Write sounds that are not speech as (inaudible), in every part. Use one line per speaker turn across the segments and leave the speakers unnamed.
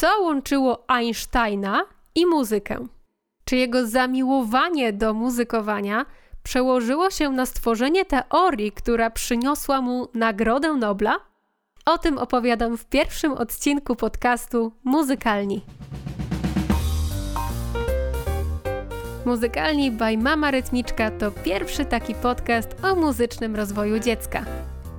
co łączyło Einsteina i muzykę? Czy jego zamiłowanie do muzykowania przełożyło się na stworzenie teorii, która przyniosła mu Nagrodę Nobla? O tym opowiadam w pierwszym odcinku podcastu Muzykalni. Muzykalni by Mama Rytmiczka to pierwszy taki podcast o muzycznym rozwoju dziecka.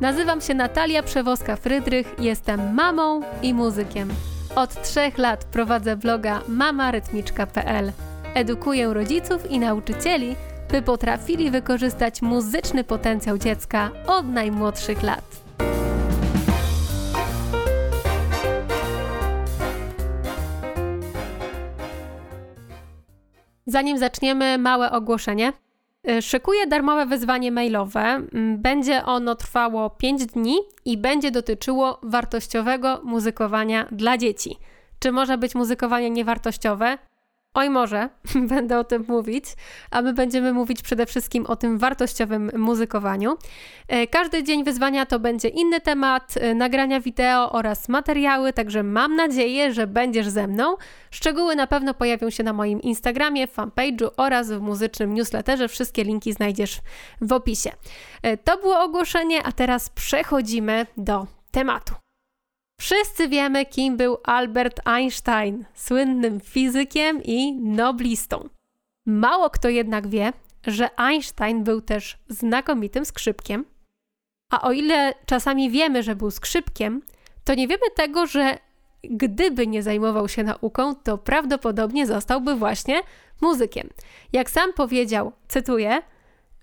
Nazywam się Natalia Przewoska-Frydrych, jestem mamą i muzykiem. Od trzech lat prowadzę bloga mamarytmiczka.pl. Edukuję rodziców i nauczycieli, by potrafili wykorzystać muzyczny potencjał dziecka od najmłodszych lat. Zanim zaczniemy, małe ogłoszenie. Y, szykuję darmowe wyzwanie mailowe. Mm, będzie ono trwało 5 dni i będzie dotyczyło wartościowego muzykowania dla dzieci. Czy może być muzykowanie niewartościowe? Oj, może, (laughs) będę o tym mówić, a my będziemy mówić przede wszystkim o tym wartościowym muzykowaniu. E, każdy dzień wyzwania to będzie inny temat, e, nagrania wideo oraz materiały, także mam nadzieję, że będziesz ze mną. Szczegóły na pewno pojawią się na moim Instagramie, fanpage'u oraz w muzycznym newsletterze. Wszystkie linki znajdziesz w opisie. E, to było ogłoszenie, a teraz przechodzimy do tematu. Wszyscy wiemy, kim był Albert Einstein, słynnym fizykiem i noblistą. Mało kto jednak wie, że Einstein był też znakomitym skrzypkiem. A o ile czasami wiemy, że był skrzypkiem, to nie wiemy tego, że gdyby nie zajmował się nauką, to prawdopodobnie zostałby właśnie muzykiem. Jak sam powiedział, cytuję: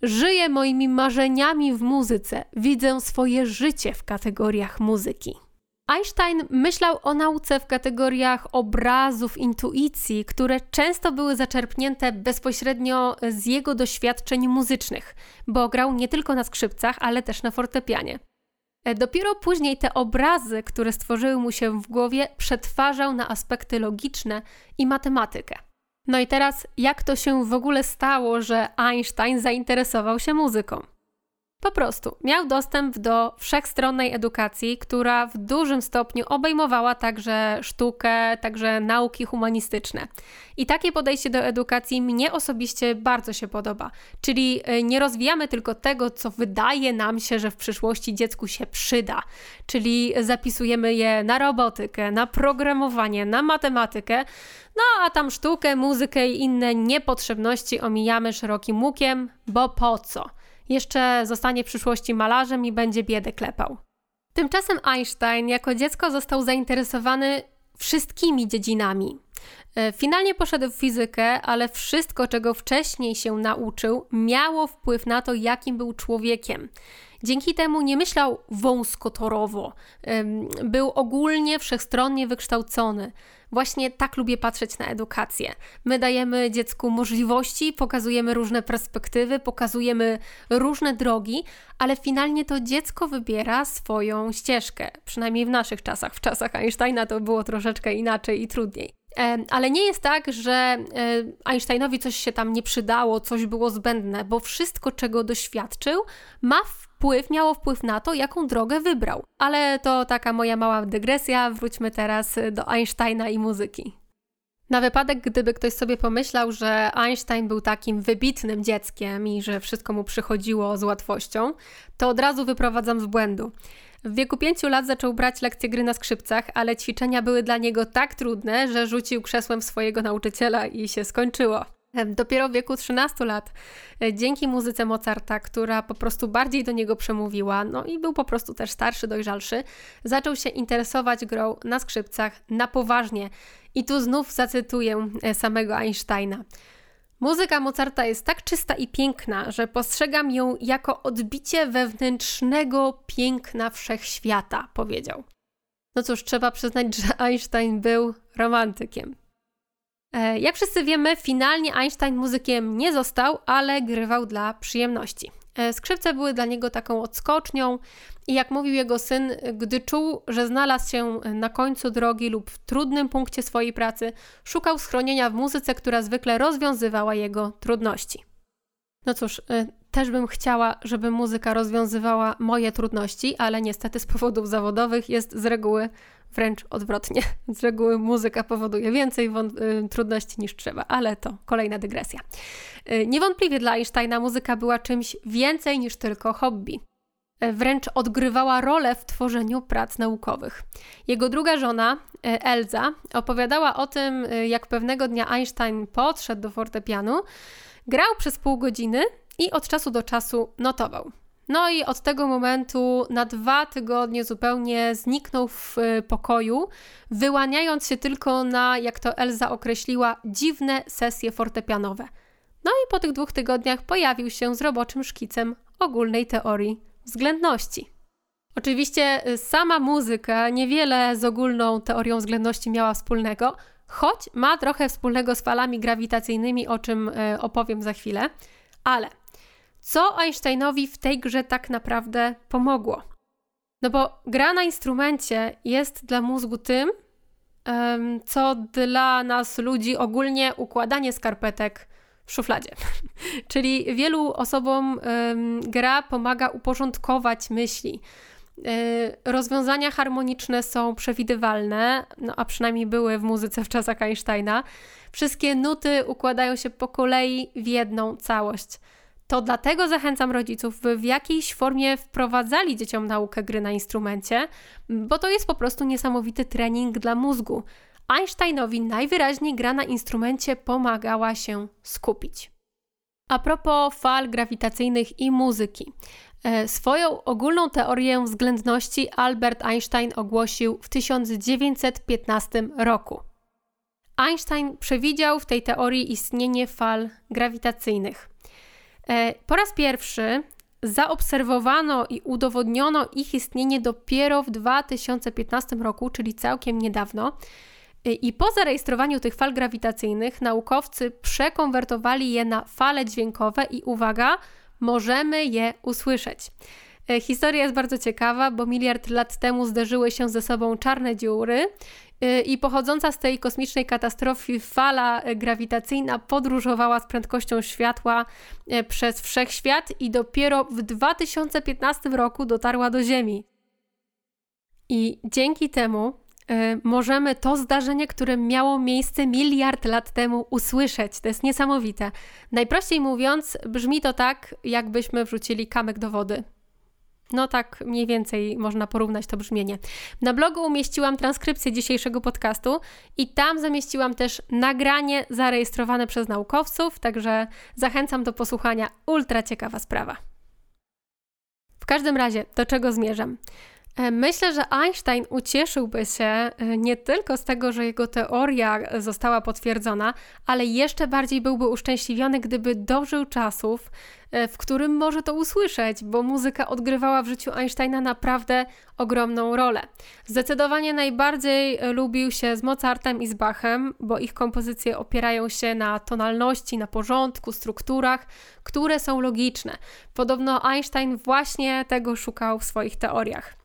Żyję moimi marzeniami w muzyce, widzę swoje życie w kategoriach muzyki. Einstein myślał o nauce w kategoriach obrazów, intuicji, które często były zaczerpnięte bezpośrednio z jego doświadczeń muzycznych, bo grał nie tylko na skrzypcach, ale też na fortepianie. E, dopiero później te obrazy, które stworzyły mu się w głowie, przetwarzał na aspekty logiczne i matematykę. No i teraz, jak to się w ogóle stało, że Einstein zainteresował się muzyką? Po prostu miał dostęp do wszechstronnej edukacji, która w dużym stopniu obejmowała także sztukę, także nauki humanistyczne. I takie podejście do edukacji mnie osobiście bardzo się podoba. Czyli e, nie rozwijamy tylko tego, co wydaje nam się, że w przyszłości dziecku się przyda, czyli zapisujemy je na robotykę, na programowanie, na matematykę, no a tam sztukę, muzykę i inne niepotrzebności omijamy szerokim łukiem, bo po co? Jeszcze zostanie w przyszłości malarzem i będzie biedę klepał. Tymczasem Einstein jako dziecko został zainteresowany wszystkimi dziedzinami. E, finalnie poszedł w fizykę, ale wszystko, czego wcześniej się nauczył, miało wpływ na to, jakim był człowiekiem. Dzięki temu nie myślał wąskotorowo, był ogólnie wszechstronnie wykształcony. Właśnie tak lubię patrzeć na edukację. My dajemy dziecku możliwości, pokazujemy różne perspektywy, pokazujemy różne drogi, ale finalnie to dziecko wybiera swoją ścieżkę. Przynajmniej w naszych czasach. W czasach Einsteina to było troszeczkę inaczej i trudniej. Ale nie jest tak, że e, Einsteinowi coś się tam nie przydało, coś było zbędne, bo wszystko, czego doświadczył, ma wpływ, miało wpływ na to, jaką drogę wybrał. Ale to taka moja mała dygresja, wróćmy teraz do Einsteina i muzyki. Na wypadek, gdyby ktoś sobie pomyślał, że Einstein był takim wybitnym dzieckiem i że wszystko mu przychodziło z łatwością, to od razu wyprowadzam z błędu. W wieku pięciu lat zaczął brać lekcje gry na skrzypcach, ale ćwiczenia były dla niego tak trudne, że rzucił krzesłem swojego nauczyciela i się skończyło. Dopiero w wieku 13 lat, e, dzięki muzyce Mozarta, która po prostu bardziej do niego przemówiła, no i był po prostu też starszy, dojrzalszy, zaczął się interesować grą na skrzypcach na poważnie. I tu znów zacytuję e, samego Einsteina. Muzyka Mozarta jest tak czysta i piękna, że postrzegam ją jako odbicie wewnętrznego piękna wszechświata, powiedział. No cóż, trzeba przyznać, że Einstein był romantykiem. E, jak wszyscy wiemy, finalnie Einstein muzykiem nie został, ale grywał dla przyjemności. E, skrzypce były dla niego taką odskocznią i jak mówił jego syn, gdy czuł, że znalazł się na końcu drogi lub w trudnym punkcie swojej pracy, szukał schronienia w muzyce, która zwykle rozwiązywała jego trudności. No cóż, e, też bym chciała, żeby muzyka rozwiązywała moje trudności, ale niestety z powodów zawodowych jest z reguły wręcz odwrotnie. (laughs) Z reguły muzyka powoduje więcej y, trudności niż trzeba, ale to kolejna dygresja. Y, niewątpliwie dla Einsteina muzyka była czymś więcej niż tylko hobby. Y, wręcz odgrywała rolę w tworzeniu prac naukowych. Jego druga żona, Elza, opowiadała o tym, jak pewnego dnia Einstein podszedł do fortepianu, grał przez pół godziny i od czasu do czasu notował. No i od tego momentu na dwa tygodnie zupełnie zniknął w y, pokoju, wyłaniając się tylko na, jak to Elza określiła, dziwne sesje fortepianowe. No i po tych dwóch tygodniach pojawił się z roboczym szkicem ogólnej teorii względności. Oczywiście y, sama muzyka niewiele z ogólną teorią względności miała wspólnego, choć ma trochę wspólnego z falami grawitacyjnymi, o czym y, opowiem za chwilę, ale co Einsteinowi w tej grze tak naprawdę pomogło. No bo gra na instrumencie jest dla mózgu tym, co dla nas ludzi ogólnie układanie skarpetek w szufladzie. (laughs) Czyli wielu osobom gra pomaga uporządkować myśli. E, rozwiązania harmoniczne są przewidywalne, no a przynajmniej były w muzyce w czasach Einsteina. Wszystkie nuty układają się po kolei w jedną całość. To dlatego zachęcam rodziców, by w jakiejś formie wprowadzali dzieciom naukę gry na instrumencie, bo to jest po prostu niesamowity trening dla mózgu. Einsteinowi najwyraźniej gra na instrumencie pomagała się skupić. A propos fal grawitacyjnych i muzyki. E, swoją ogólną teorię względności Albert Einstein ogłosił w 1915 roku. Einstein przewidział w tej teorii istnienie fal grawitacyjnych. E, po raz pierwszy zaobserwowano i udowodniono ich istnienie dopiero w 2015 roku, czyli całkiem niedawno. E, I po zarejestrowaniu tych fal grawitacyjnych naukowcy przekonwertowali je na fale dźwiękowe i uwaga, możemy je usłyszeć. E, historia jest bardzo ciekawa, bo miliard lat temu zderzyły się ze sobą czarne dziury Y, i pochodząca z tej kosmicznej katastrofy fala y, grawitacyjna podróżowała z prędkością światła przez wszechświat i dopiero w 2015 roku dotarła do Ziemi. I dzięki temu możemy to zdarzenie, które miało miejsce miliard lat temu, usłyszeć. To jest niesamowite. Najprościej mówiąc, brzmi to tak, jakbyśmy wrzucili kamyk do wody. No tak mniej więcej można porównać to brzmienie. Na blogu umieściłam transkrypcję dzisiejszego podcastu i tam zamieściłam też nagranie zarejestrowane przez naukowców, także zachęcam do posłuchania. Ultra ciekawa sprawa. W każdym razie, do czego zmierzam? E, myślę, że Einstein ucieszyłby się e, nie tylko z tego, że jego teoria została potwierdzona, ale jeszcze bardziej byłby uszczęśliwiony, gdyby dożył czasów, e, w którym może to usłyszeć, bo muzyka odgrywała w życiu Einsteina naprawdę ogromną rolę. Zdecydowanie najbardziej lubił się z Mozartem i z Bachem, bo ich kompozycje opierają się na tonalności, na porządku, strukturach, które są logiczne. Podobno Einstein właśnie tego szukał w swoich teoriach.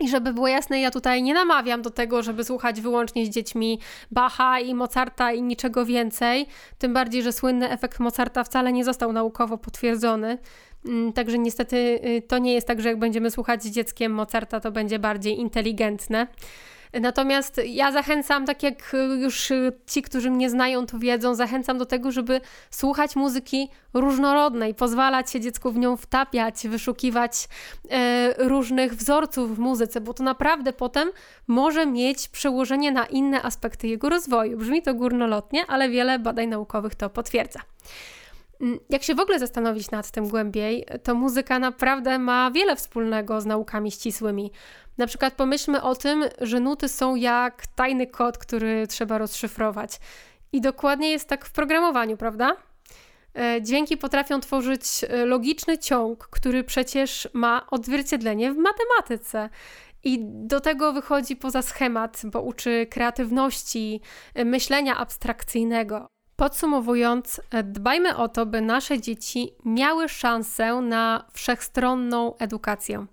I żeby było jasne, ja tutaj nie namawiam do tego, żeby słuchać wyłącznie z dziećmi Bacha i Mozarta i niczego więcej. Tym bardziej, że słynny efekt Mozarta wcale nie został naukowo potwierdzony. Mm, także niestety y, to nie jest tak, że jak będziemy słuchać z dzieckiem Mozarta, to będzie bardziej inteligentne. Natomiast ja zachęcam, tak jak już ci, którzy mnie znają, to wiedzą, zachęcam do tego, żeby słuchać muzyki różnorodnej, pozwalać się dziecku w nią wtapiać, wyszukiwać e, różnych wzorców w muzyce, bo to naprawdę potem może mieć przełożenie na inne aspekty jego rozwoju. Brzmi to górnolotnie, ale wiele badań naukowych to potwierdza. Mm, jak się w ogóle zastanowić nad tym głębiej, to muzyka naprawdę ma wiele wspólnego z naukami ścisłymi. Na przykład pomyślmy o tym, że nuty są jak tajny kod, który trzeba rozszyfrować. I dokładnie jest tak w programowaniu, prawda? E, dźwięki potrafią tworzyć e, logiczny ciąg, który przecież ma odzwierciedlenie w matematyce. I do tego wychodzi poza schemat, bo uczy kreatywności, e, myślenia abstrakcyjnego. Podsumowując, dbajmy o to, by nasze dzieci miały szansę na wszechstronną edukację.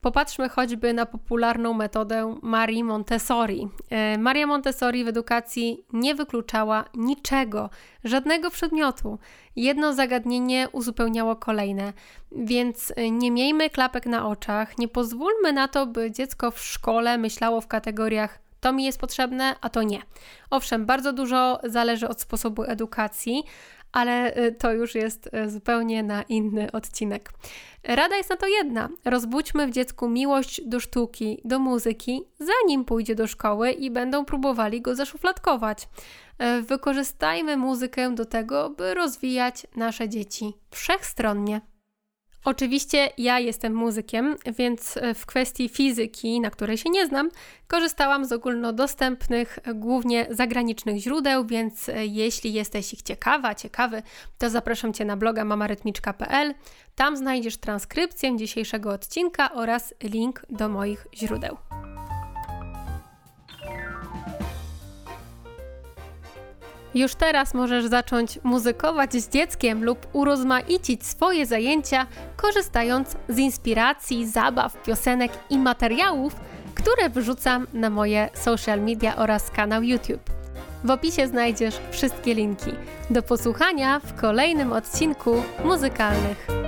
Popatrzmy choćby na popularną metodę Marii Montessori. E, Maria Montessori w edukacji nie wykluczała niczego, żadnego przedmiotu. Jedno zagadnienie uzupełniało kolejne, więc e, nie miejmy klapek na oczach, nie pozwólmy na to, by dziecko w szkole myślało w kategoriach to mi jest potrzebne, a to nie. Owszem, bardzo dużo zależy od sposobu edukacji, ale y, to już jest y, zupełnie na inny odcinek. Rada jest na to jedna: rozbudźmy w dziecku miłość do sztuki, do muzyki, zanim pójdzie do szkoły i będą próbowali go zaszufladkować. Y, wykorzystajmy muzykę do tego, by rozwijać nasze dzieci wszechstronnie. Oczywiście ja jestem muzykiem, więc e, w kwestii fizyki, na której się nie znam, korzystałam z ogólnodostępnych, głównie zagranicznych źródeł, więc e, jeśli jesteś ich ciekawa, ciekawy, to zapraszam Cię na bloga mamarytmiczka.pl. Tam znajdziesz transkrypcję dzisiejszego odcinka oraz link do moich źródeł. Już teraz możesz zacząć muzykować z dzieckiem lub urozmaicić swoje zajęcia, korzystając z inspiracji, zabaw, piosenek i materiałów, które wrzucam na moje social media oraz kanał YouTube. W opisie znajdziesz wszystkie linki. Do posłuchania w kolejnym odcinku muzykalnych